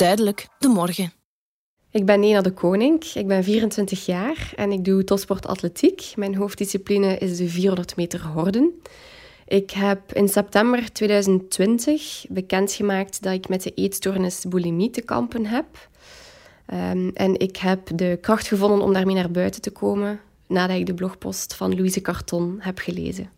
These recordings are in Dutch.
Duidelijk, de morgen. Ik ben Nena de Koning, ik ben 24 jaar en ik doe topsport atletiek. Mijn hoofddiscipline is de 400 meter horden. Ik heb in september 2020 bekendgemaakt dat ik met de eetstoornis bulimie te kampen heb. Um, en ik heb de kracht gevonden om daarmee naar buiten te komen nadat ik de blogpost van Louise Carton heb gelezen.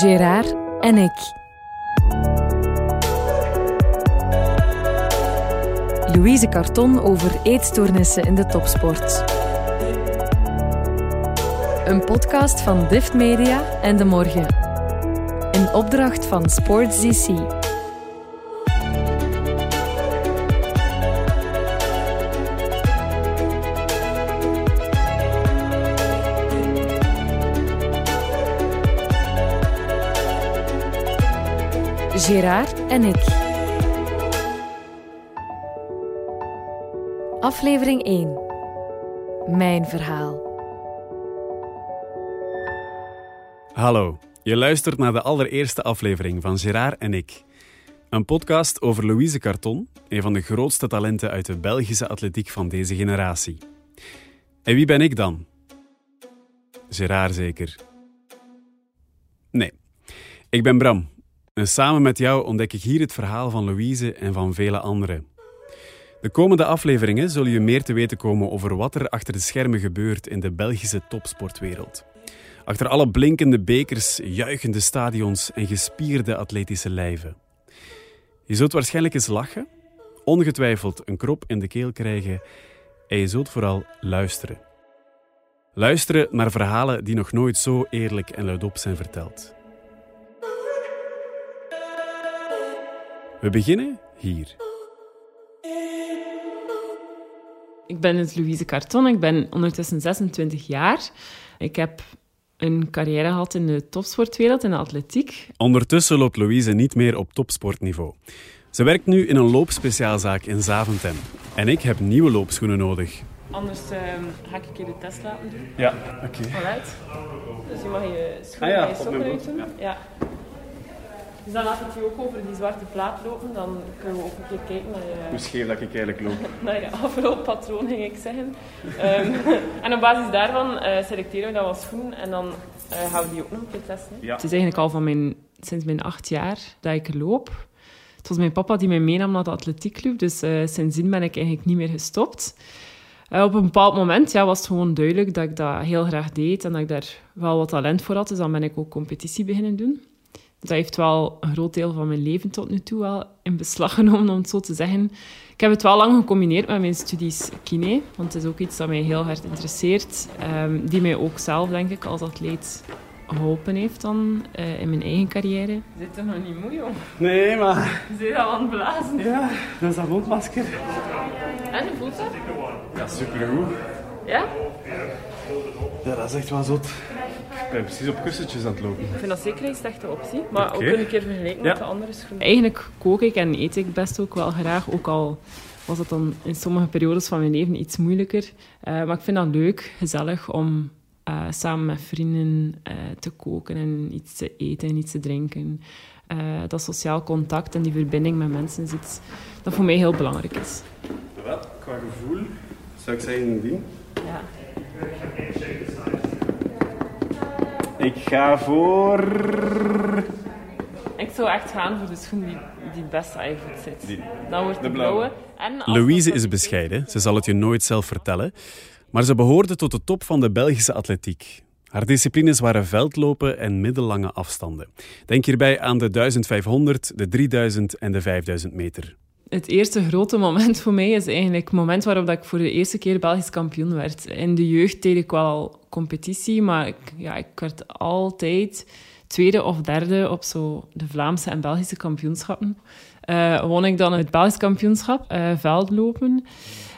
Gérard en ik. Louise Carton over eetstoornissen in de topsport. Een podcast van Dift Media en De Morgen. In opdracht van Sports DC. Gerard en ik. Aflevering 1. Mijn verhaal. Hallo, je luistert naar de allereerste aflevering van Gerard en ik. Een podcast over Louise Carton, een van de grootste talenten uit de Belgische atletiek van deze generatie. En wie ben ik dan? Gerard zeker. Nee, ik ben Bram, en samen met jou ontdek ik hier het verhaal van Louise en van vele anderen. De komende afleveringen zullen je meer te weten komen over wat er achter de schermen gebeurt in de Belgische topsportwereld. Achter alle blinkende bekers, juichende stadions en gespierde atletische lijven. Je zult waarschijnlijk eens lachen, ongetwijfeld een krop in de keel krijgen en je zult vooral luisteren. Luisteren naar verhalen die nog nooit zo eerlijk en luidop zijn verteld. We beginnen hier. Ik ben het Louise Carton, ik ben ondertussen 26 jaar. Ik heb een carrière gehad in de topsportwereld, in de atletiek. Ondertussen loopt Louise niet meer op topsportniveau. Ze werkt nu in een loopspeciaalzaak in Zaventem. En ik heb nieuwe loopschoenen nodig. Anders uh, ga ik je de test laten doen. Ja, oké. Okay. Dus je mag je schoenen ah, ja, je sokken. Ja. ja. Dus dan laat ik je ook over die zwarte plaat lopen. Dan kunnen we ook een keer kijken naar je... Hoe scheef dat ik eigenlijk loop. naar je aflooppatroon, ging ik zeggen. um, en op basis daarvan uh, selecteren we dan wat schoenen en dan uh, gaan we die ook nog een keer testen. Ja. Het is eigenlijk al van mijn, sinds mijn acht jaar dat ik loop. Het was mijn papa die mij meenam naar de atletiekclub, dus uh, sindsdien ben ik eigenlijk niet meer gestopt. Uh, op een bepaald moment ja, was het gewoon duidelijk dat ik dat heel graag deed en dat ik daar wel wat talent voor had. Dus dan ben ik ook competitie beginnen doen dat heeft wel een groot deel van mijn leven tot nu toe wel in beslag genomen, om het zo te zeggen. Ik heb het wel lang gecombineerd met mijn studies kine, want het is ook iets dat mij heel hard interesseert, um, die mij ook zelf, denk ik, als atleet geholpen heeft dan uh, in mijn eigen carrière. Je zit toch nog niet moe, joh? Nee, maar... Je zit al aan het blazen. Ja, dat is dat mondmasker. En, hoe voelt dat? Ja, supergoed. Ja? Ja, dat is echt wel zot. Ik ben precies op kussentjes aan het lopen. Ik vind dat zeker een slechte optie, maar ook een keer vergelijken met de andere schoenen. Eigenlijk kook ik en eet ik best ook wel graag, ook al was het dan in sommige periodes van mijn leven iets moeilijker. Uh, maar ik vind dat leuk, gezellig om uh, samen met vrienden uh, te koken en iets te eten en iets te drinken. dat sociaal contact en die verbinding met mensen is iets dat voor mij heel belangrijk is. Wat? Qua gevoel zou ik zeggen ding. Ja. Ik ga voor... Ik zou echt gaan voor de schoen die, die best aan je voet zit. Die, Dan wordt de blauwe. En Louise is bescheiden. Ze zal het je nooit zelf vertellen. Maar ze behoorde tot de top van de Belgische atletiek. Haar disciplines waren veldlopen en middellange afstanden. Denk hierbij aan de 1500, de 3000 en de 5000 meter het eerste grote moment voor mij is eigenlijk het moment waarop ik voor de eerste keer Belgisch kampioen werd. In de jeugd deed ik wel competitie, maar ik, ja, ik werd altijd tweede of derde op zo de Vlaamse en Belgische kampioenschappen. Uh, won ik dan het Belgisch kampioenschap, uh, veldlopen.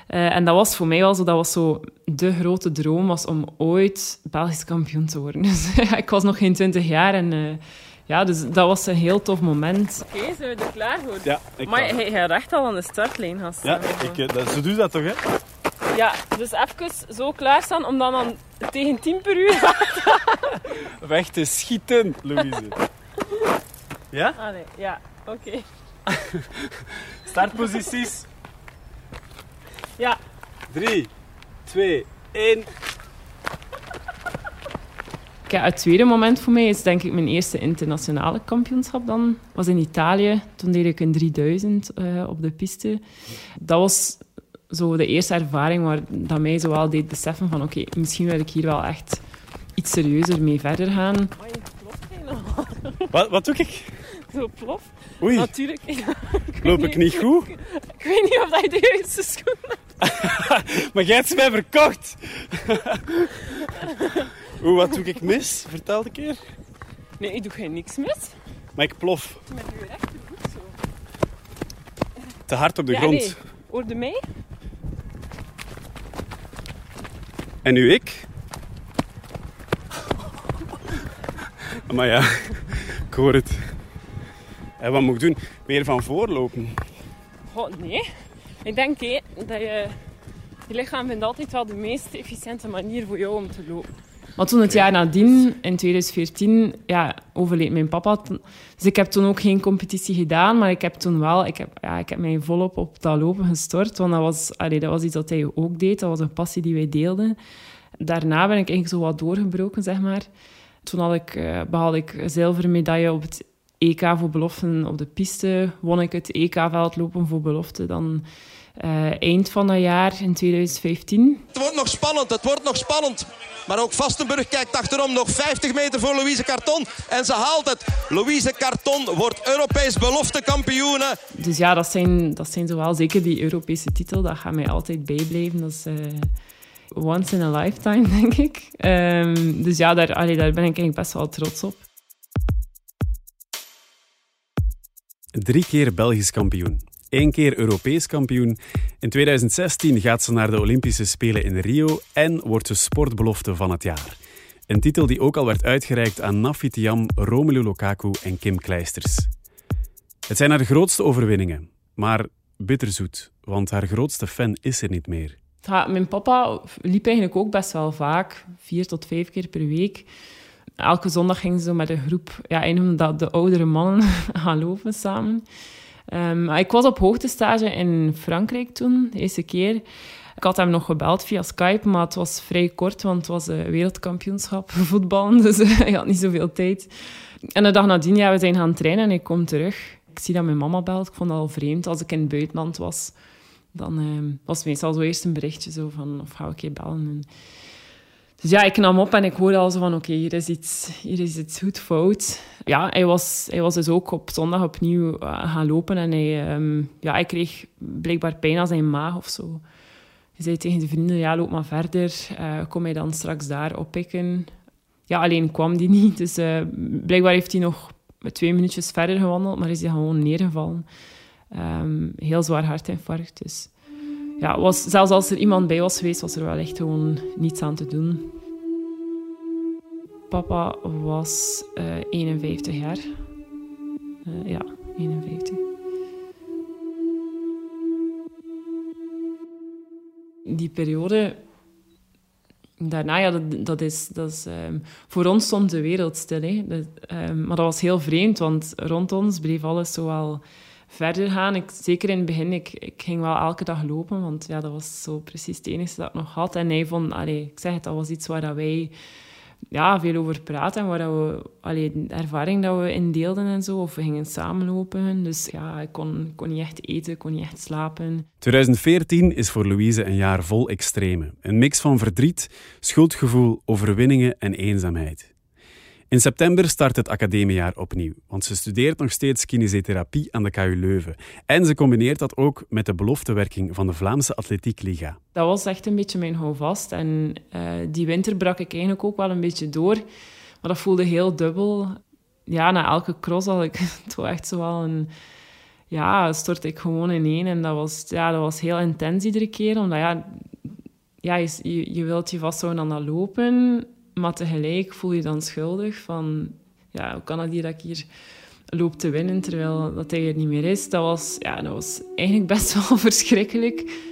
Uh, en dat was voor mij wel zo, dat was zo de grote droom, was om ooit Belgisch kampioen te worden. Dus ik was nog geen twintig jaar en ja, dus dat was een heel tof moment. Oké, zijn we er klaar voor? Ja, ik Maar hij gaat echt al aan de startlijn gaan Ja, ik, eh, dat, zo doe je dat toch, hè? Ja, dus even zo klaarstaan om dan, dan tegen 10 per uur... Weg te schieten, Louise. Ja? Ah nee, ja, oké. Startposities. Ja, 3, 2, 1. Ja, het tweede moment voor mij is denk ik mijn eerste internationale kampioenschap dan. was in Italië. Toen deed ik een 3000 eh, op de piste. Dat was zo de eerste ervaring waar dat mij zo wel deed beseffen van oké, misschien wil ik hier wel echt iets serieuzer mee verder gaan. maar je ploft helemaal. Wat, wat doe ik? Zo plof. Oei, Natuurlijk. loop ik niet goed? Ik weet niet of dat je de juiste schoenen hebt. Maar jij hebt ze mij verkocht. Oeh, wat doe ik mis? Vertel een keer. Nee, ik doe geen niks mis. Maar ik plof Met je rechtervoet zo. te hard op de Ja, grond. nee. Hoorde mij? En nu ik? Maar ja, ik hoor het. En wat moet ik doen? Weer van voorlopen. Oh, nee. Ik denk hé, dat je... Je lichaam vindt altijd wel de meest efficiënte manier voor jou om te lopen. Maar toen het jaar nadien, in 2014, ja, overleed mijn papa. Dus ik heb toen ook geen competitie gedaan, maar ik heb toen wel... Ik heb, ja, ik heb mij volop op dat lopen gestort, want dat was, allee, dat was iets dat hij ook deed. Dat was een passie die wij deelden. Daarna ben ik eigenlijk zo wat doorgebroken, zeg maar. Toen had ik, eh, behaalde ik een zilveren medaille op het EK voor beloften op de piste. Won ik het EK-veldlopen voor belofte dan eh, eind van dat jaar, in 2015. Het wordt nog spannend, het wordt nog spannend. Maar ook Vastenburg kijkt achterom. Nog 50 meter voor Louise Carton. En ze haalt het. Louise Carton wordt Europees beloftekampioene. Dus ja, dat zijn, dat zijn zowel zeker die Europese titel. Dat gaat mij altijd bijblijven. Dat is eh, once in a lifetime, denk ik. Ehm, dus ja, daar, allee, daar ben ik eigenlijk best wel trots op. Drie keer Belgisch kampioen. Eén keer Europees kampioen. In 2016 gaat ze naar de Olympische Spelen in Rio en wordt ze sportbelofte van het jaar. Een titel die ook al werd uitgereikt aan Nafi Tiam, Romelu Lukaku en Kim Kleisters. Het zijn haar grootste overwinningen, maar bitterzoet, want haar grootste fan is er niet meer. Mijn papa liep eigenlijk ook best wel vaak, vier tot vijf keer per week. Elke zondag gingen ze met een groep, ja, dat de oudere mannen, gaan lopen samen. Um, ik was op hoogtestage in Frankrijk toen, de eerste keer. Ik had hem nog gebeld via Skype, maar het was vrij kort, want het was een wereldkampioenschap voetballen, dus hij had niet zoveel tijd. En de dag nadien, ja, we zijn gaan trainen en ik kom terug. Ik zie dat mijn mama belt. Ik vond dat al vreemd als ik in het buitenland was. Dan uh, was het meestal zo eerst een berichtje zo van, of ga ik je bellen? En dus ja, ik nam op en ik hoorde al zo van, oké, hier is iets, hier is iets goed fout. Ja, hij was, hij was dus ook op zondag opnieuw uh, gaan lopen en hij, um, ja, hij kreeg blijkbaar pijn aan zijn maag of zo. Hij zei tegen de vrienden, ja, loop maar verder. Uh, kom hij dan straks daar oppikken? Ja, alleen kwam die niet. Dus uh, blijkbaar heeft hij nog twee minuutjes verder gewandeld, maar is hij gewoon neergevallen. Um, heel zwaar hartinfarct, dus ja, was, zelfs als er iemand bij was geweest, was er wel echt gewoon niets aan te doen. Papa was uh, 51 jaar. Uh, ja, 51. Die periode daarna, ja, dat, dat is, dat is um, voor ons stond de wereld stil. Hè. Um, maar dat was heel vreemd, want rond ons bleef alles zo wel verder gaan. Ik, zeker in het begin, ik, ging wel elke dag lopen, want ja, dat was zo precies het enige dat ik nog had. En hij vond, allee, ik zeg het, dat was iets waar dat wij ja, veel over praten en waar dat we, allee, de ervaring dat we in deelden en zo, of we gingen samenlopen. Dus ja, ik kon, kon niet echt eten, kon niet echt slapen. 2014 is voor Louise een jaar vol extreme. Een mix van verdriet, schuldgevoel, overwinningen en eenzaamheid. In september start het academiejaar opnieuw, want ze studeert nog steeds kinesiotherapie aan de KU Leuven. En ze combineert dat ook met de beloftewerking van de Vlaamse Atletiek Liga. Dat was echt een beetje mijn houvast. En uh, die winter brak ik eigenlijk ook wel een beetje door. Maar dat voelde heel dubbel. Ja, na elke cross had ik toch echt zo wel een... Ja, stort ik gewoon ineen. En dat was, ja, dat was heel intens iedere keer. Omdat ja, ja je, je wilt je vasthouden aan dat lopen... Maar tegelijk voel je dan schuldig van... ja, hoe kan het hier dat ik hier loop te winnen terwijl dat hij er niet meer is? Dat was, ja, dat was eigenlijk best wel verschrikkelijk.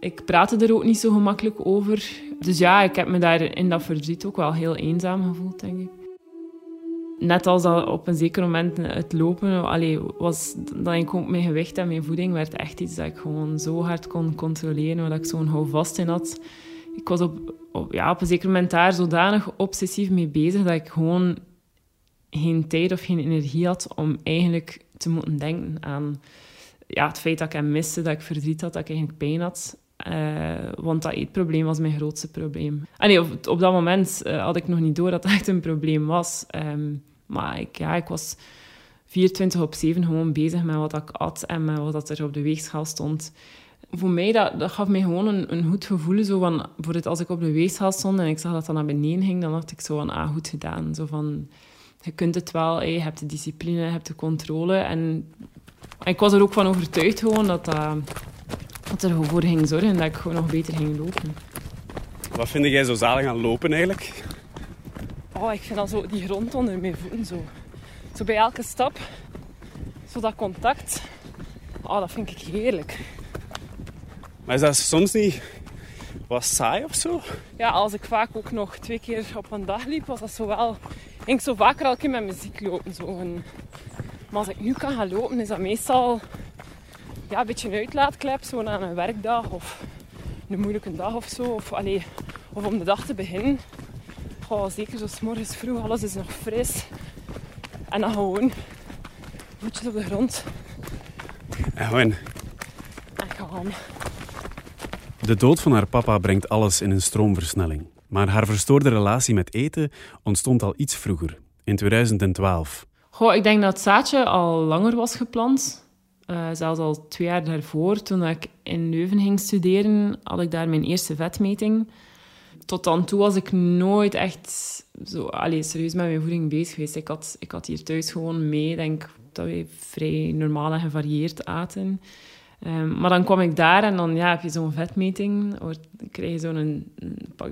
Ik praatte er ook niet zo gemakkelijk over. Dus ja, ik heb me daar in dat verdriet ook wel heel eenzaam gevoeld, denk ik. Net als op een zeker moment het lopen, allee, was dat ik ook mijn gewicht en mijn voeding werd echt iets dat ik gewoon zo hard kon controleren, waar ik zo'n houvast in had. Ik was op, ja, op een zeker moment daar zodanig obsessief mee bezig dat ik gewoon geen tijd of geen energie had om eigenlijk te moeten denken aan ja, het feit dat ik hem miste, dat ik verdriet had, dat ik eigenlijk pijn had. Uh, want dat eetprobleem was mijn grootste probleem. En nee, op, dat moment uh, had ik nog niet door dat dat echt een probleem was. Um, maar ik, ja, ik was 24 op 7 gewoon bezig met wat ik at en met wat er op de weegschaal stond. Voor mij, dat, dat gaf mij gewoon een, een goed gevoel. Zo van, bijvoorbeeld als ik op de weegschaal stond en ik zag dat dat naar beneden ging, dan dacht ik zo van, ah, goed gedaan. Zo van, je kunt het wel, je hebt de discipline, je hebt de controle. En, en ik was er ook van overtuigd gewoon dat dat dat er voor ging zorgen dat ik gewoon nog beter ging lopen. Wat vind jij zo zalig aan lopen eigenlijk? Oh, ik vind dan zo die grond onder mijn voeten zo. Zo bij elke stap. Zo dat contact. Oh, dat vind ik heerlijk. Maar is dat soms niet wat saai of zo? Ja, als ik vaak ook nog twee keer op een dag liep, was dat zo wel... Ik ging zo vaker al keer met muziek lopen. Zo. Maar als ik nu kan gaan lopen, is dat meestal ja, een beetje een uitlaatklep, zo na een werkdag of een moeilijke dag of zo. Of, allee, of om de dag te beginnen. Oh, zeker zo morgens vroeg, alles is nog fris. En dan gewoon voetjes op de grond. En gewoon. En gewoon. De dood van haar papa brengt alles in een stroomversnelling. Maar haar verstoorde relatie met eten ontstond al iets vroeger, in 2012. Goh, ik denk dat het zaadje al langer was geplant. Uh, zelfs al twee jaar daarvoor, toen ik in Leuven ging studeren, had ik daar mijn eerste vetmeting. Tot dan toe was ik nooit echt zo, allez, serieus met mijn voeding bezig geweest. Ik had, ik had hier thuis gewoon mee, denk dat we vrij normaal en gevarieerd aten. Um, maar dan kwam ik daar en dan ja, heb je zo'n vetmeting. Dan krijg je zo'n een,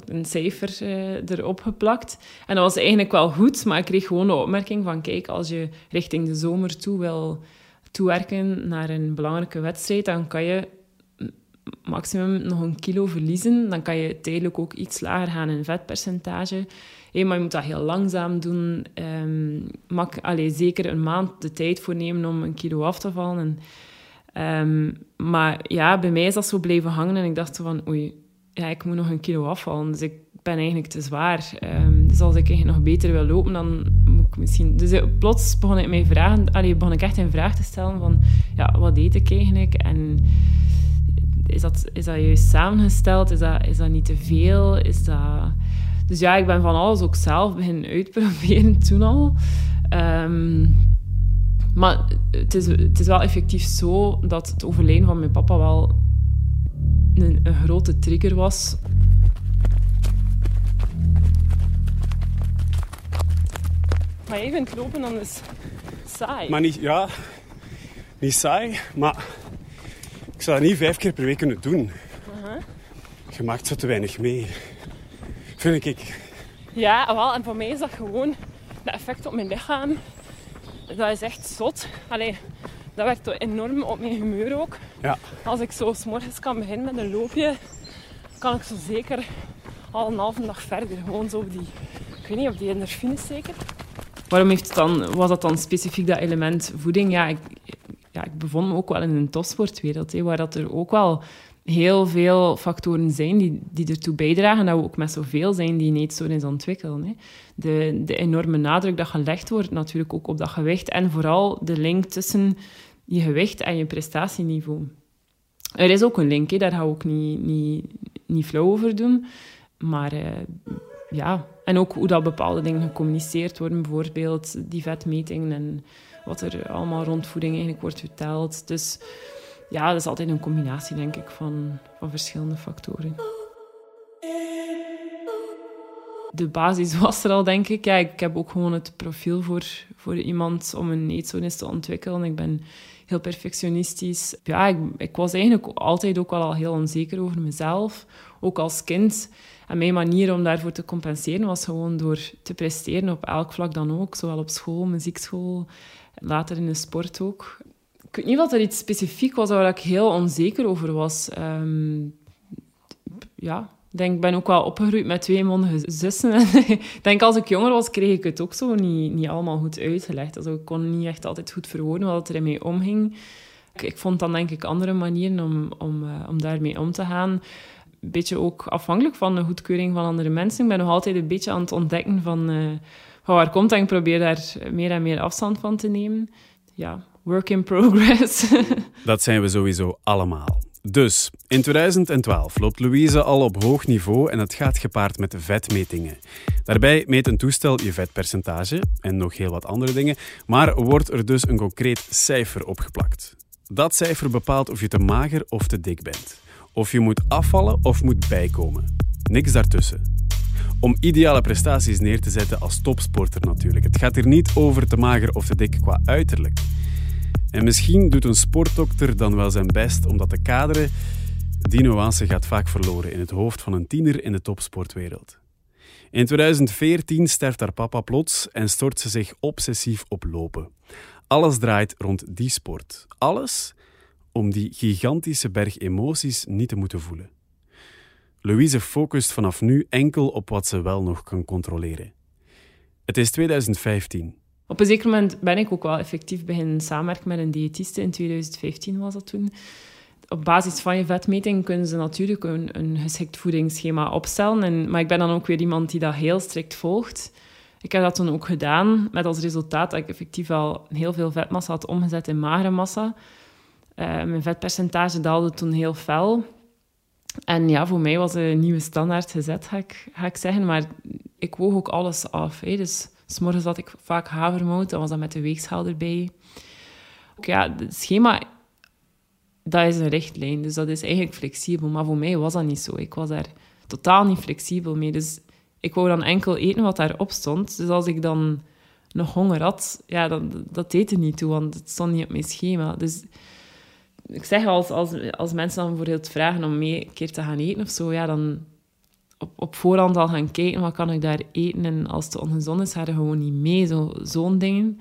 een, cijfer uh, erop geplakt. En dat was eigenlijk wel goed, maar ik kreeg gewoon de opmerking van... Kijk, als je richting de zomer toe wil toewerken naar een belangrijke wedstrijd, dan kan je maximum nog een kilo verliezen. Dan kan je tijdelijk ook iets lager gaan in vetpercentage. Hey, maar je moet dat heel langzaam doen. Um, mag allez, zeker een maand de tijd voor nemen om een kilo af te vallen. En, um, maar ja, bij mij is dat zo blijven hangen. En ik dacht van, oei, ja, ik moet nog een kilo afvallen. Dus ik ben eigenlijk te zwaar. Um, dus als ik eigenlijk nog beter wil lopen, dan moet ik misschien... Dus eh, plots begon ik mij vragen... Allee, begon ik echt een vraag te stellen van... Ja, wat deed ik eigenlijk? En is dat, is dat juist samengesteld? Is dat, is dat niet te veel? Is dat... Dus ja, ik ben van alles ook zelf beginnen uitproberen toen al. Um, maar het is, het is wel effectief zo dat het overlijden van mijn papa wel een, een grote trigger was Maar je vindt lopen dan is saai. Maar niet, ja, niet saai, maar ik zou dat niet vijf keer per week kunnen doen. Uh -huh. Je maakt zo te weinig mee. Vind ik. Ja, wel. En voor mij is dat gewoon de effect op mijn lichaam. Dat is echt zot. Allee, dat werkt enorm op mijn humeur ook. Ja. Als ik zo s morgens kan beginnen met een loopje, kan ik zo zeker al een halve dag verder. Gewoon zo die, ik weet niet, of die endorfines zeker. Waarom heeft het dan, was dat dan specifiek dat element voeding? Ja, ik, ja, ik bevond me ook wel in een topsportwereld, hè, waar dat er ook wel heel veel factoren zijn die, die ertoe bijdragen dat we ook met zoveel zijn die niet zo eens ontwikkelen. Hè. De, de enorme nadruk dat gelegd wordt natuurlijk ook op dat gewicht en vooral de link tussen je gewicht en je prestatieniveau. Er is ook een link, daar ga ik ook niet, niet, niet flauw over doen. Maar uh, ja, en ook hoe dat bepaalde dingen gecommuniceerd worden, bijvoorbeeld die vetmetingen en wat er allemaal rond voeding eigenlijk wordt verteld. Dus ja, dat is altijd een combinatie, denk ik, van, van verschillende factoren. De basis was er al, denk ik. Ja, ik heb ook gewoon het profiel voor, voor iemand om een eetstoornis te ontwikkelen. Ik ben heel perfectionistisch. Ja, ik, ik, was eigenlijk altijd ook wel al heel onzeker over mezelf, ook als kind. En mijn manier om daarvoor te compenseren was gewoon door te presteren op elk vlak dan ook. Zowel op school, muziekschool, later in de sport ook. Ik weet niet of er iets specifiek was waar ik heel onzeker over was. Ehm, ja, ik denk, ben ook wel opgegroeid met twee mondige zussen. ik denk, als ik jonger was, kreeg ik het ook zo niet, niet allemaal goed uitgelegd. Also, ik kon niet echt altijd goed verwoorden wat er mij omging. Ik, vond dan denk ik andere manieren om, om, uh, om daarmee om te gaan. Een beetje ook afhankelijk van de goedkeuring van andere mensen. Ik ben nog altijd een beetje aan het ontdekken van, uh, van waar komt en ik probeer daar meer en meer afstand van te nemen. Ja, work in progress. Dat zijn we sowieso allemaal. Dus, in 2012 loopt Louise al op hoog niveau en het gaat gepaard met vetmetingen. Daarbij meet een toestel je vetpercentage en nog heel wat andere dingen, maar wordt er dus een concreet cijfer opgeplakt. Dat cijfer bepaalt of je te mager of te dik bent. Of je moet afvallen of moet bijkomen. Niks daartussen. Om ideale prestaties neer te zetten als topsporter natuurlijk. Het gaat hier niet over te mager of te dik qua uiterlijk. En misschien doet een sportdokter dan wel zijn best om dat te kaderen. Die nuance gaat vaak verloren in het hoofd van een tiener in de topsportwereld. In 2014 sterft haar papa plots en stort ze zich obsessief op lopen. Alles draait rond die sport. Alles om die gigantische berg emoties niet te moeten voelen. Louise focust vanaf nu enkel op wat ze wel nog kan controleren. Het is 2015. Op een zeker moment ben ik ook wel effectief beginnen samenwerken met een diëtiste. In 2015 was dat toen. Op basis van je vetmeting kunnen ze natuurlijk een, een geschikt voedingsschema opstellen. En, maar ik ben dan ook weer iemand die dat heel strikt volgt. Ik heb dat toen ook gedaan, met als resultaat dat ik effectief al heel veel vetmassa had omgezet in magere massa. Uh, mijn vetpercentage daalde toen heel fel. En ja, voor mij was een nieuwe standaard gezet, ga ik, ga ik zeggen. Maar ik woog ook alles af. Hè. Dus S'morgens had ik vaak havermout, dan was dat met de weegschaal erbij. Ja, het schema, dat is een richtlijn, dus dat is eigenlijk flexibel. Maar voor mij was dat niet zo. Ik was daar totaal niet flexibel mee. Dus ik wou dan enkel eten wat daarop stond. Dus als ik dan nog honger had, ja, dan, dat deed er niet toe, want het stond niet op mijn schema. Dus ik zeg, als, als, als mensen dan bijvoorbeeld vragen om mee een keer te gaan eten of zo, ja, dan op, voorhand al gaan kijken, wat kan ik daar eten? En als het ongezond is, ga je gewoon niet mee, zo, zo'n dingen.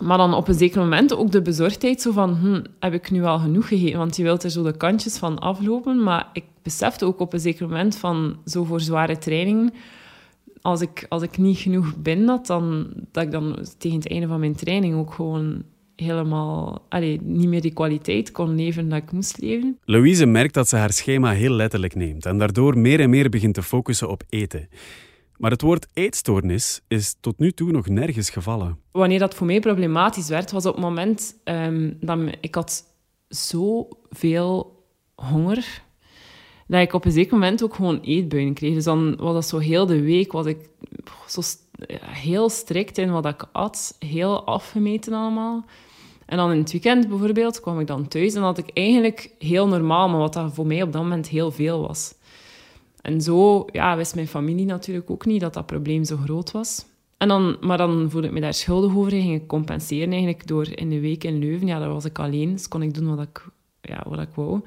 Maar dan op een zeker moment ook de bezorgdheid, zo van, hm, heb ik nu al genoeg gegeten? Want je wilt er zo de kantjes van aflopen. Maar ik besefte ook op een zeker moment van, zo voor zware training, als ik, als ik niet genoeg ben, dat, dan, dat ik dan tegen het einde van mijn training ook gewoon helemaal allee, niet meer die kwaliteit kon leven dat ik moest leven. Louise merkt dat ze haar schema heel letterlijk neemt en daardoor meer en meer begint te focussen op eten. Maar het woord eetstoornis is tot nu toe nog nergens gevallen. Wanneer dat voor mij problematisch werd, was op het moment um, dat ik had zoveel honger dat ik op een zeker moment ook gewoon eetbuien kreeg. Dus dan was dat zo heel de week, was ik zo heel strikt in wat ik at, heel afgemeten allemaal. En dan in het weekend bijvoorbeeld kwam ik dan thuis en had ik eigenlijk heel normaal, maar wat dat voor mij op dat moment heel veel was. En zo ja, wist mijn familie natuurlijk ook niet dat dat probleem zo groot was. En dan, maar dan voelde ik me daar schuldig over en ging ik compenseren eigenlijk door in de week in Leuven. Ja, daar was ik alleen, dus kon ik doen wat ik, ja, wat ik wou.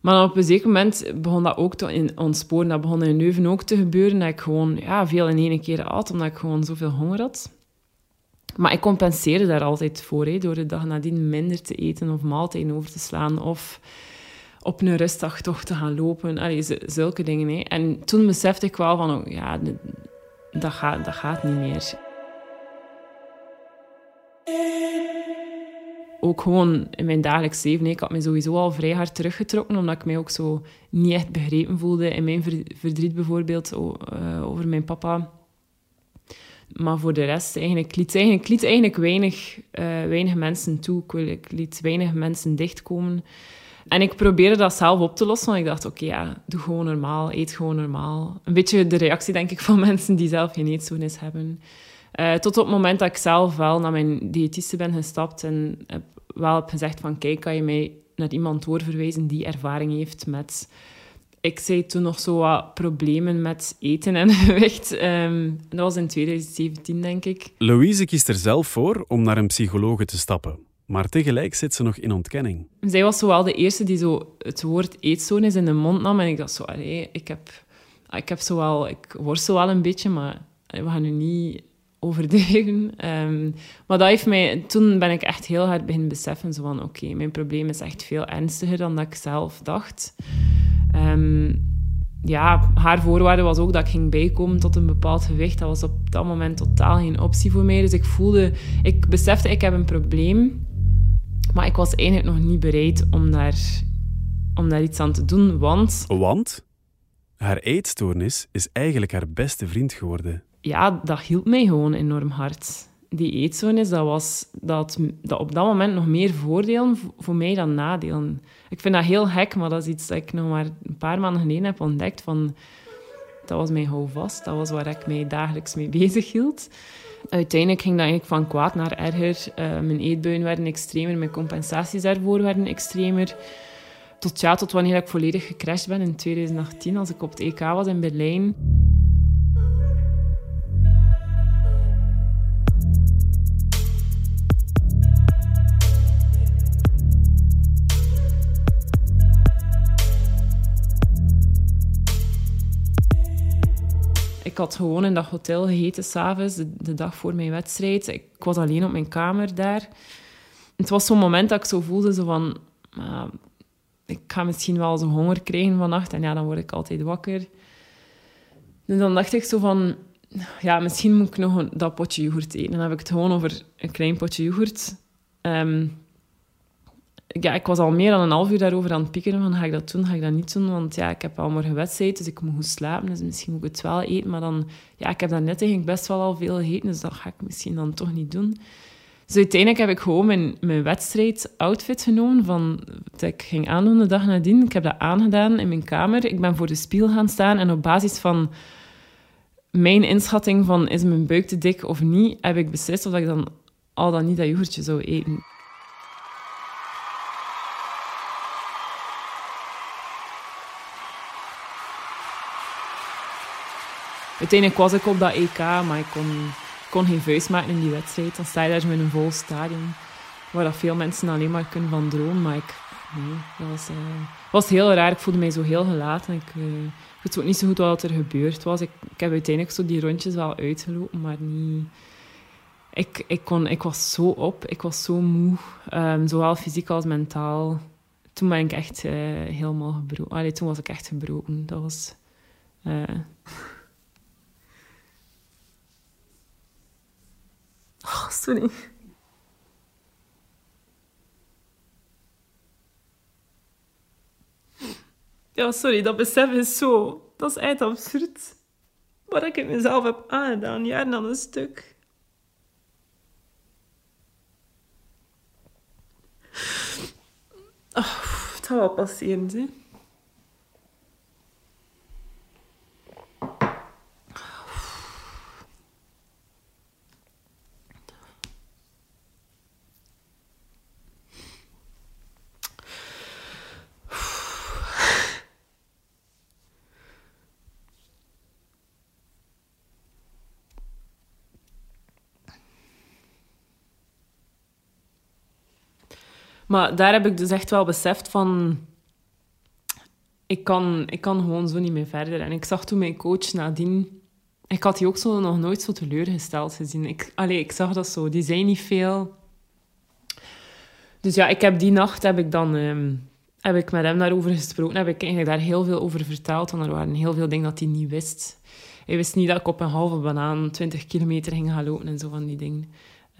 Maar op een zeker moment begon dat ook te ontsporen. Dat begon in Leuven ook te gebeuren, dat ik gewoon ja, veel in één keer at, omdat ik gewoon zoveel honger had. Maar ik compenseerde daar altijd voor, door de dag nadien minder te eten of maaltijden over te slaan of op een rustdag toch te gaan lopen. Allee, zulke dingen. Hè. En toen besefte ik wel van, oh, ja, dat gaat, dat gaat niet meer. Ook gewoon in mijn dagelijks leven. Ik had me sowieso al vrij hard teruggetrokken, omdat ik mij ook zo niet echt begrepen voelde in mijn verdriet bijvoorbeeld eh, over mijn papa maar voor de rest, eigenlijk, liet, eigenlijk, liet eigenlijk weinig, uh, weinig mensen toe. Ik liet weinig mensen dichtkomen. En ik probeerde dat zelf op te lossen, want ik dacht, oké, ja, doe gewoon normaal, eet gewoon normaal. Een beetje de reactie, denk ik, van mensen die zelf geen eetstoornis hebben. Uh, tot op het moment dat ik zelf wel naar mijn diëtiste ben gestapt en heb wel heb gezegd van, kijk, kan je mij naar iemand doorverwijzen die ervaring heeft met ik zei toen nog zo wat problemen met eten en gewicht. Ehm, dat was in 2017, denk ik. Louise kiest er zelf voor om naar een psychologe te stappen. Maar tegelijk zit ze nog in ontkenning. Zij was zo wel de eerste die zo het woord eetstoornis in de mond nam. En ik dacht zo, allee, ik heb, ik heb zo wel... Ik worstel wel een beetje, maar we gaan nu niet overdreven. Ehm, maar dat heeft mij... Toen ben ik echt heel hard beginnen beseffen zo van... Oké, mijn probleem is echt veel ernstiger dan dat ik zelf dacht. Um, ja, haar voorwaarde was ook dat ik ging bijkomen tot een bepaald gewicht. Dat was op dat moment totaal geen optie voor mij. Dus ik voelde... Ik besefte, ik heb een probleem. Maar ik was eigenlijk nog niet bereid om daar, om daar iets aan te doen, want... Want? Haar eetstoornis is eigenlijk haar beste vriend geworden. Ja, dat hielp mij gewoon enorm hard. Die eetstoornis, dat was dat, dat op dat moment nog meer voordelen voor mij dan nadelen. Ik vind dat heel gek, maar dat is iets dat ik nog maar een paar maanden geleden heb ontdekt. Van, dat was mijn houvast, dat was waar ik mij dagelijks mee bezig hield uiteindelijk ging dat eigenlijk van kwaad naar erger. Uh, mijn eetbuien werden extremer, mijn compensaties daarvoor werden extremer. Tot, tot wanneer ik volledig gecrashed ben in 2018, als ik op het EK was in Berlijn. Ik had gewoon in dat hotel gegeten s'avonds, de, de dag voor mijn wedstrijd. Ik was alleen op mijn kamer daar. Het was zo'n moment dat ik zo voelde zo van... Uh, ik ga misschien wel zo honger krijgen vannacht. En ja, dan word ik altijd wakker. Dus dan dacht ik zo van... Ja, misschien moet ik nog een, dat potje yoghurt eten. Dan heb ik het gewoon over een klein potje yoghurt. Um, ja, ik was al meer dan een half uur daarover aan het piekeren van ga ik dat doen, ga ik dat niet doen, want ja, ik heb al morgen wedstrijd, dus ik moet goed slapen, dus misschien moet ik het wel eten, maar dan, ja, ik heb net eigenlijk best wel al veel gegeten, dus dat ga ik misschien dan toch niet doen. Dus uiteindelijk heb ik gewoon mijn, mijn wedstrijd-outfit genomen van dat ik ging aandoen de dag nadien. Ik heb dat aangedaan in mijn kamer. Ik ben voor de spiegel gaan staan en op basis van mijn inschatting van is mijn buik te dik of niet, heb ik beslist of ik dan al dan niet dat yoghurtje zou eten. Uiteindelijk was ik op dat EK, maar ik kon, kon geen vuist maken in die wedstrijd. Dan sta je daar met een vol stadion, waar dat veel mensen alleen maar kunnen van dromen. Maar ik, nee, dat was, uh, was heel raar. Ik voelde mij zo heel gelaten. Ik, uh, wist ook niet zo goed wat er gebeurd was. Ik, heb uiteindelijk zo die rondjes wel uitgelopen, maar niet... Ik, ik, kon, ik was zo op, ik was zo moe, um, zowel fysiek als mentaal. Toen ben ik echt uh, helemaal gebroken. Allee, toen was ik echt gebroken. Dat was... Oh, sorry. Ja, sorry, dat besef is zo... Dat is echt absurd. Wat ik mezelf heb aangedaan, jaren aan een stuk. Oh, het gaat wel passeren. Maar daar heb ik dus echt wel beseft van... Ik kan, ik kan gewoon zo niet meer verder. En ik zag toen mijn coach nadien... Ik had die ook zo nog nooit zo teleurgesteld gezien. Ik, allee, ik zag dat zo. Die zei niet veel. Dus ja, ik heb die nacht heb ik dan... Ehm, heb ik met hem daarover gesproken. Heb ik eigenlijk daar heel veel over verteld. Want er waren heel veel dingen dat hij niet wist. Hij wist niet dat ik op een halve banaan 20 kilometer ging gaan lopen en zo van die dingen.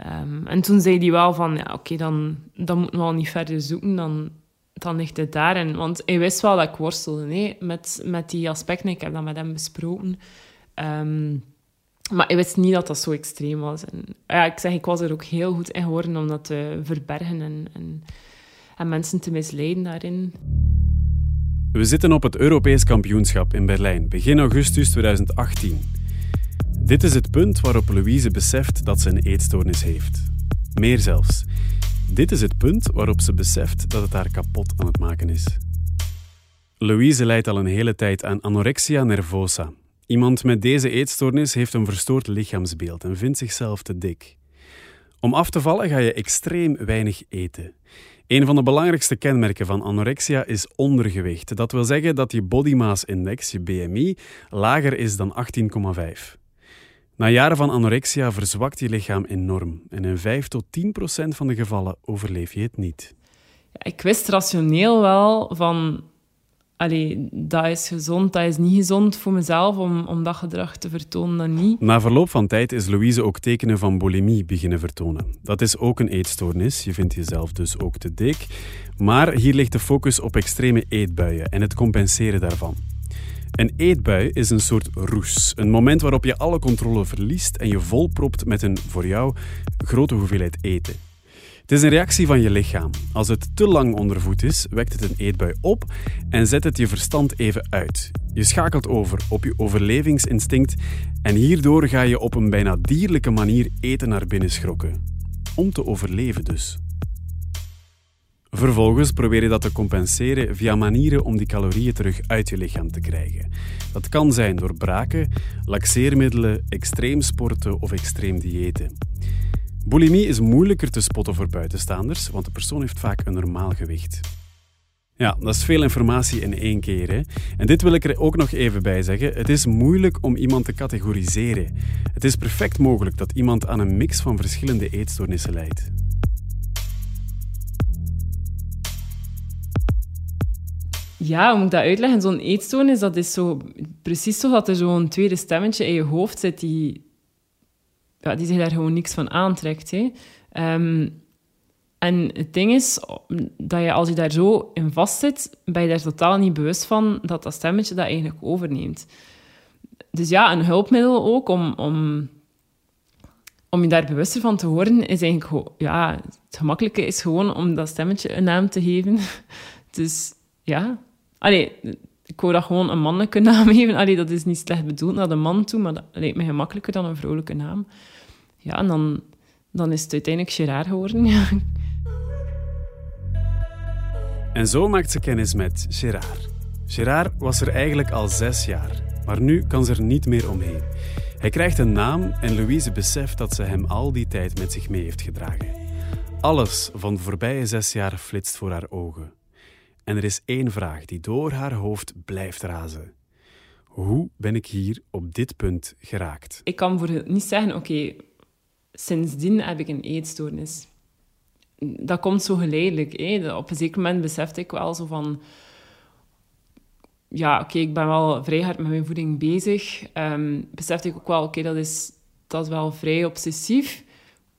Ehm, en toen zei hij wel van, ja, oké, dan, dan moeten we al niet verder zoeken, dan, dan ligt het daarin. Want hij wist wel dat ik worstelde nee, met, met die aspecten. Ik heb dat met hem besproken. Ehm, maar hij wist niet dat dat zo extreem was. En ja, ik zeg, ik was er ook heel goed in geworden om dat te verbergen en, en, en mensen te misleiden daarin. We zitten op het Europees kampioenschap in Berlijn, begin augustus 2018. Dit is het punt waarop Louise beseft dat ze een eetstoornis heeft. Meer zelfs. Dit is het punt waarop ze beseft dat het haar kapot aan het maken is. Louise lijdt al een hele tijd aan anorexia nervosa. Iemand met deze eetstoornis heeft een verstoord lichaamsbeeld en vindt zichzelf te dik. Om af te vallen ga je extreem weinig eten. Een van de belangrijkste kenmerken van anorexia is ondergewicht. Dat wil zeggen dat je body mass index, je BMI, lager is dan 18,5. Na jaren van anorexia verzwakt je lichaam enorm en in 5 tot 10 procent van de gevallen overleef je het niet. Ik wist rationeel wel van allee, dat is gezond, dat is niet gezond voor mezelf om, om dat gedrag te vertonen, dan niet. Na verloop van tijd is Louise ook tekenen van bulimie beginnen vertonen. Dat is ook een eetstoornis, je vindt jezelf dus ook te dik. Maar hier ligt de focus op extreme eetbuien en het compenseren daarvan. Een eetbui is een soort roes. Een moment waarop je alle controle verliest en je volpropt met een, voor jou, grote hoeveelheid eten. Het is een reactie van je lichaam. Als het te lang onder voet is, wekt het een eetbui op en zet het je verstand even uit. Je schakelt over op je overlevingsinstinct en hierdoor ga je op een bijna dierlijke manier eten naar binnen schrokken. Om te overleven dus. Vervolgens probeer je dat te compenseren via manieren om die calorieën terug uit je lichaam te krijgen. Dat kan zijn door braken, laxeermiddelen, extreem sporten of extreem diëten. Bulimie is moeilijker te spotten voor buitenstaanders, want de persoon heeft vaak een normaal gewicht. Ja, dat is veel informatie in één keer. Hè? En dit wil ik er ook nog even bij zeggen. Het is moeilijk om iemand te categoriseren. Het is perfect mogelijk dat iemand aan een mix van verschillende eetstoornissen lijdt. Ja, hoe moet ik dat uitleggen? Zo'n eetstoornis, dat is zo precies zo dat er zo'n tweede stemmetje in je hoofd zit die ja, die zich daar gewoon niks van aantrekt. Hè. Ehm, en het ding is dat je als je daar zo in vastzit, ben je daar totaal niet bewust van dat dat stemmetje dat eigenlijk overneemt. Dus ja, een hulpmiddel ook om, om, om je daar bewuster van te worden, is eigenlijk ja, het gemakkelijke is gewoon om dat stemmetje een naam te geven. Dus ja, allee, ik wou dat gewoon een mannelijke naam geven. Allee, dat is niet slecht bedoeld naar de man toe, maar dat lijkt me gemakkelijker dan een vrouwelijke naam. Ja, en dan, dan is het uiteindelijk Gerard geworden. En zo maakt ze kennis met Gerard. Gerard was er eigenlijk al zes jaar, maar nu kan ze er niet meer omheen. Hij krijgt een naam en Louise beseft dat ze hem al die tijd met zich mee heeft gedragen. Alles van de voorbije zes jaar flitst voor haar ogen. En er is één vraag die door haar hoofd blijft razen. Hoe ben ik hier op dit punt geraakt? Ik kan voor niet zeggen, oké, sindsdien heb ik een eetstoornis. Dat komt zo geleidelijk. Hè. Op een zeker moment besefte ik wel zo van... Ja, oké, ik ben wel vrij hard met mijn voeding bezig. Um, besefte ik ook wel, oké, dat, is, dat is wel vrij obsessief.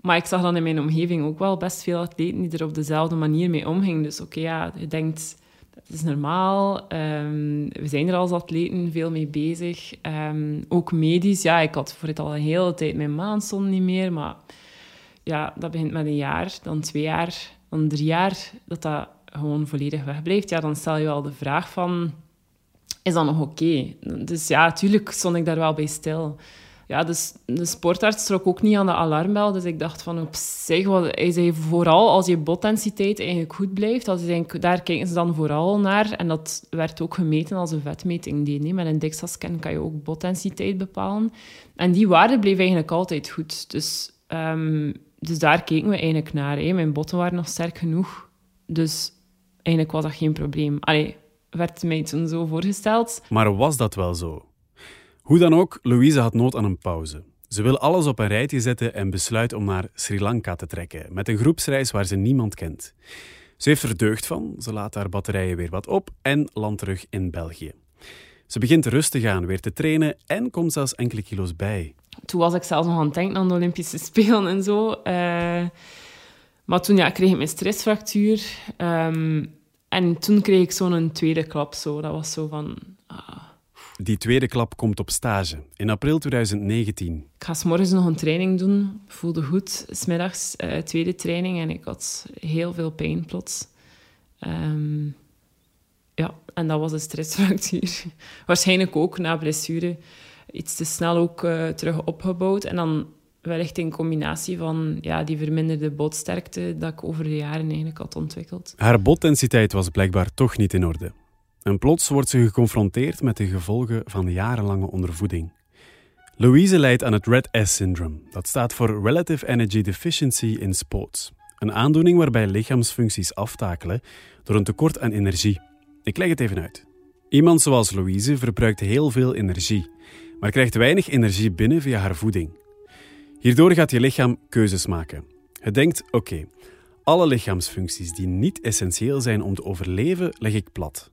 Maar ik zag dan in mijn omgeving ook wel best veel atleten die er op dezelfde manier mee omgingen. Dus oké, ja, je denkt dat is normaal. Um, we zijn er als atleten veel mee bezig. Um, ook medisch. Ja, ik had voor het al een hele tijd mijn maandson niet meer. Maar ja, dat begint met een jaar, dan twee jaar, dan drie jaar. Dat dat gewoon volledig wegblijft. Ja, dan stel je wel de vraag van... Is dat nog oké? Dus ja, natuurlijk stond ik daar wel bij stil ja, dus de sportarts trok ook niet aan de alarmbel. Dus ik dacht van op zich, wat, hij zei vooral als je botdensiteit eigenlijk goed blijft, als daar kijken ze dan vooral naar. En dat werd ook gemeten als een vetmeting die Met een DIXA-scan kan je ook botdensiteit bepalen. En die waarde bleef eigenlijk altijd goed. Dus, um, dus daar keken we eigenlijk naar. Hè. Mijn botten waren nog sterk genoeg. Dus eigenlijk was dat geen probleem. Allee, werd mij toen zo voorgesteld. Maar was dat wel zo? Hoe dan ook, Louise had nood aan een pauze. Ze wil alles op een rijtje zetten en besluit om naar Sri Lanka te trekken, met een groepsreis waar ze niemand kent. Ze heeft er deugd van, ze laat haar batterijen weer wat op en landt terug in België. Ze begint rustig aan weer te trainen en komt zelfs enkele kilo's bij. Toen was ik zelfs nog aan het denken aan de Olympische Spelen en zo. Uh, maar toen ja, kreeg ik mijn stressfractuur. Um, en toen kreeg ik zo'n tweede klap. Zo. Dat was zo van... Ah, die tweede klap komt op stage in april 2019. Ik ga morgens nog een training doen. Ik voelde goed. Smiddags uh, tweede training en ik had heel veel pijn plots. Um, ja, en dat was een stressfractuur. Waarschijnlijk ook na blessure. Iets te snel ook uh, terug opgebouwd. En dan wellicht in combinatie van ja, die verminderde botsterkte dat ik over de jaren eigenlijk had ontwikkeld. Haar botdensiteit was blijkbaar toch niet in orde. En plots wordt ze geconfronteerd met de gevolgen van jarenlange ondervoeding. Louise lijdt aan het Red S-syndroom. Dat staat voor Relative Energy Deficiency in Sports. Een aandoening waarbij lichaamsfuncties aftakelen door een tekort aan energie. Ik leg het even uit. Iemand zoals Louise verbruikt heel veel energie, maar krijgt weinig energie binnen via haar voeding. Hierdoor gaat je lichaam keuzes maken. Het denkt: oké, alle lichaamsfuncties die niet essentieel zijn om te overleven, leg ik plat.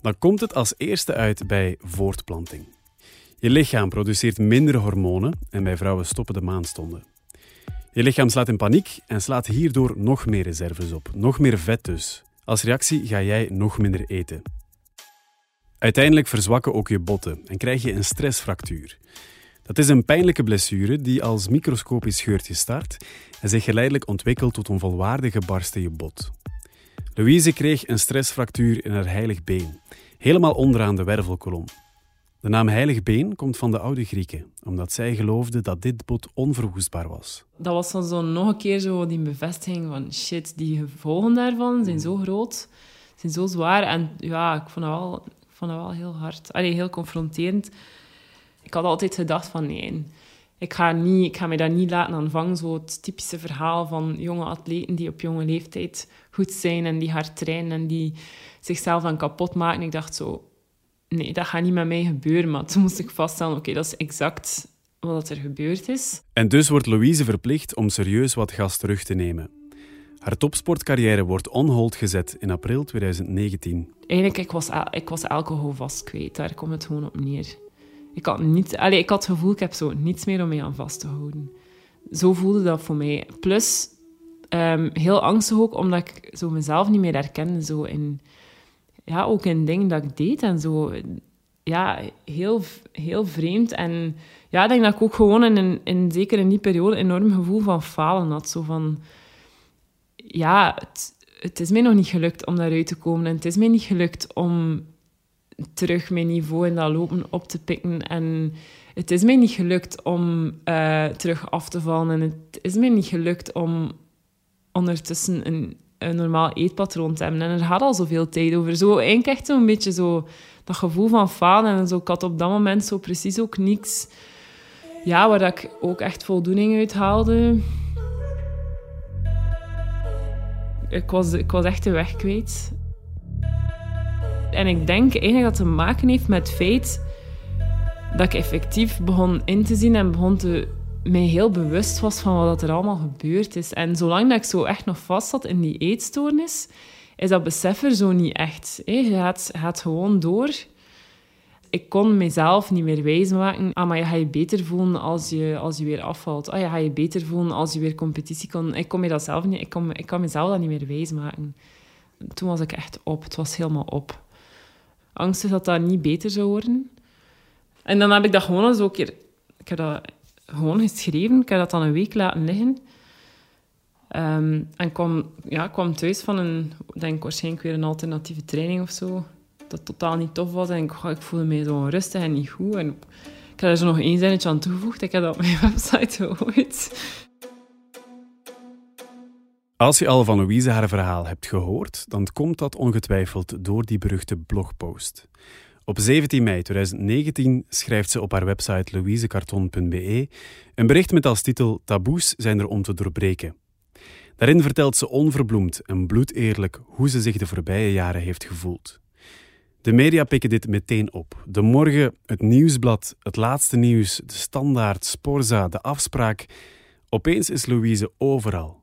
Dan komt het als eerste uit bij voortplanting. Je lichaam produceert minder hormonen en bij vrouwen stoppen de maandstonden. Je lichaam slaat in paniek en slaat hierdoor nog meer reserves op, nog meer vet dus. Als reactie ga jij nog minder eten. Uiteindelijk verzwakken ook je botten en krijg je een stressfractuur. Dat is een pijnlijke blessure die als microscopisch scheurtje start en zich geleidelijk ontwikkelt tot een volwaardige barst in je bot. Louise kreeg een stressfractuur in haar heilig been, helemaal onderaan de wervelkolom. De naam heilig been komt van de oude Grieken, omdat zij geloofden dat dit bot onverwoestbaar was. Dat was dan zo nog een keer zo die bevestiging van shit, die gevolgen daarvan zijn zo groot, zijn zo zwaar. En ja, ik vond dat wel, vond dat wel heel hard, allee, heel confronterend. Ik had altijd gedacht van nee, ik ga, niet, ik ga mij daar niet laten aanvangen. Zo het typische verhaal van jonge atleten die op jonge leeftijd goed zijn en die hard trainen en die zichzelf dan kapot maken. Ik dacht zo, nee, dat gaat niet met mij gebeuren. Maar toen moest ik vaststellen, oké, dat is exact wat er gebeurd is. En dus wordt Louise verplicht om serieus wat gas terug te nemen. Haar topsportcarrière wordt on hold gezet in april 2019. Eigenlijk, ik was, ik was alcohol vast kwijt. Daar komt het gewoon op neer. Ik had, niet, allez, ik had het gevoel, ik heb zo niets meer om mij aan vast te houden. Zo voelde dat voor mij. Plus, um, heel angstig ook, omdat ik zo mezelf niet meer herkende. Zo in, ja, ook in dingen dat ik deed en zo. Ja, heel, heel vreemd. En ja, ik denk dat ik ook gewoon in, in zeker in die periode een enorm gevoel van falen had. Zo van, ja, het, het is mij nog niet gelukt om daaruit te komen. En het is mij niet gelukt om terug mijn niveau in dat lopen op te pikken. En het is mij niet gelukt om uh, terug af te vallen. En het is mij niet gelukt om ondertussen een, een normaal eetpatroon te hebben. En er gaat al zoveel tijd over. Zo eigenlijk echt zo'n beetje zo dat gevoel van falen. En zo, ik had op dat moment zo precies ook niks... Ja, waar ik ook echt voldoening uit haalde. Ik was, ik was echt de weg kwijt. En ik denk eigenlijk dat het te maken heeft met het feit dat ik effectief begon in te zien en begon te mij heel bewust was van wat er allemaal gebeurd is. En zolang dat ik zo echt nog vast zat in die eetstoornis, is dat besef er zo niet echt. Je gaat, gaat gewoon door. Ik kon mezelf niet meer wijsmaken. Ah, maar je gaat je beter voelen als je, als je weer afvalt. Ah, je gaat je beter voelen als je weer competitie kon. Ik kon me dat zelf niet... Ik kon, ik kan mezelf dat niet meer wijsmaken. Toen was ik echt op. Het was helemaal op angstig dat dat niet beter zou worden. En dan heb ik dat gewoon eens een keer... Ik heb dat gewoon geschreven. Ik heb dat dan een week laten liggen. Um, en kwam, ja, kwam thuis van een, denk waarschijnlijk weer een alternatieve training of zo. Dat totaal niet tof was. En ik, ik voelde me zo onrustig en niet goed. En ik heb er zo nog één zinnetje aan toegevoegd. Ik heb dat op mijn website gegooid. Als je al van Louise haar verhaal hebt gehoord, dan komt dat ongetwijfeld door die beruchte blogpost. Op 17 mei 2019 schrijft ze op haar website louisecarton.be een bericht met als titel Taboes zijn er om te doorbreken. Daarin vertelt ze onverbloemd en bloedeerlijk hoe ze zich de voorbije jaren heeft gevoeld. De media pikken dit meteen op. De morgen, het nieuwsblad, het laatste nieuws, de standaard, Sporza, de afspraak. Opeens is Louise overal.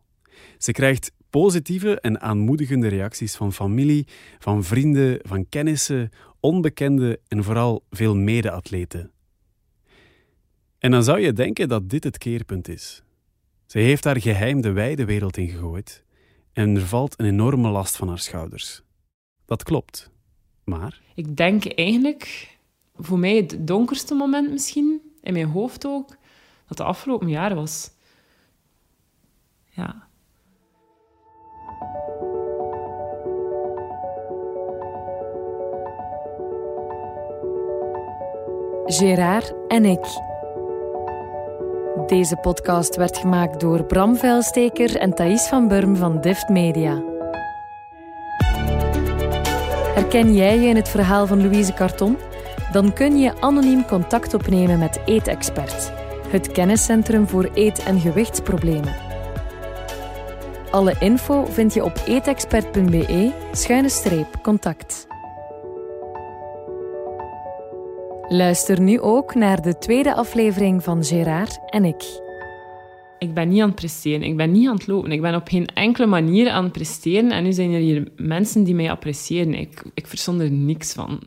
Ze krijgt positieve en aanmoedigende reacties van familie, van vrienden, van kennissen, onbekenden en vooral veel mede-atleten. En dan zou je denken dat dit het keerpunt is. Ze heeft haar geheim de wijde wereld ingegooid en er valt een enorme last van haar schouders. Dat klopt. Maar. Ik denk eigenlijk, voor mij het donkerste moment misschien, in mijn hoofd ook, dat de afgelopen jaren was. Ja. Gerard en ik. Deze podcast werd gemaakt door Bram Velsteker en Thais van Burm van Dift Media. Herken jij je in het verhaal van Louise Carton? Dan kun je anoniem contact opnemen met Eetexpert, het kenniscentrum voor eet- en gewichtsproblemen. Alle info vind je op eetexpert.be-contact. Luister nu ook naar de tweede aflevering van Gerard en ik. Ik ben niet aan het presteren, ik ben niet aan het lopen. Ik ben op geen enkele manier aan het presteren. En nu zijn er hier mensen die mij appreciëren. Ik, ik verstond er niks van.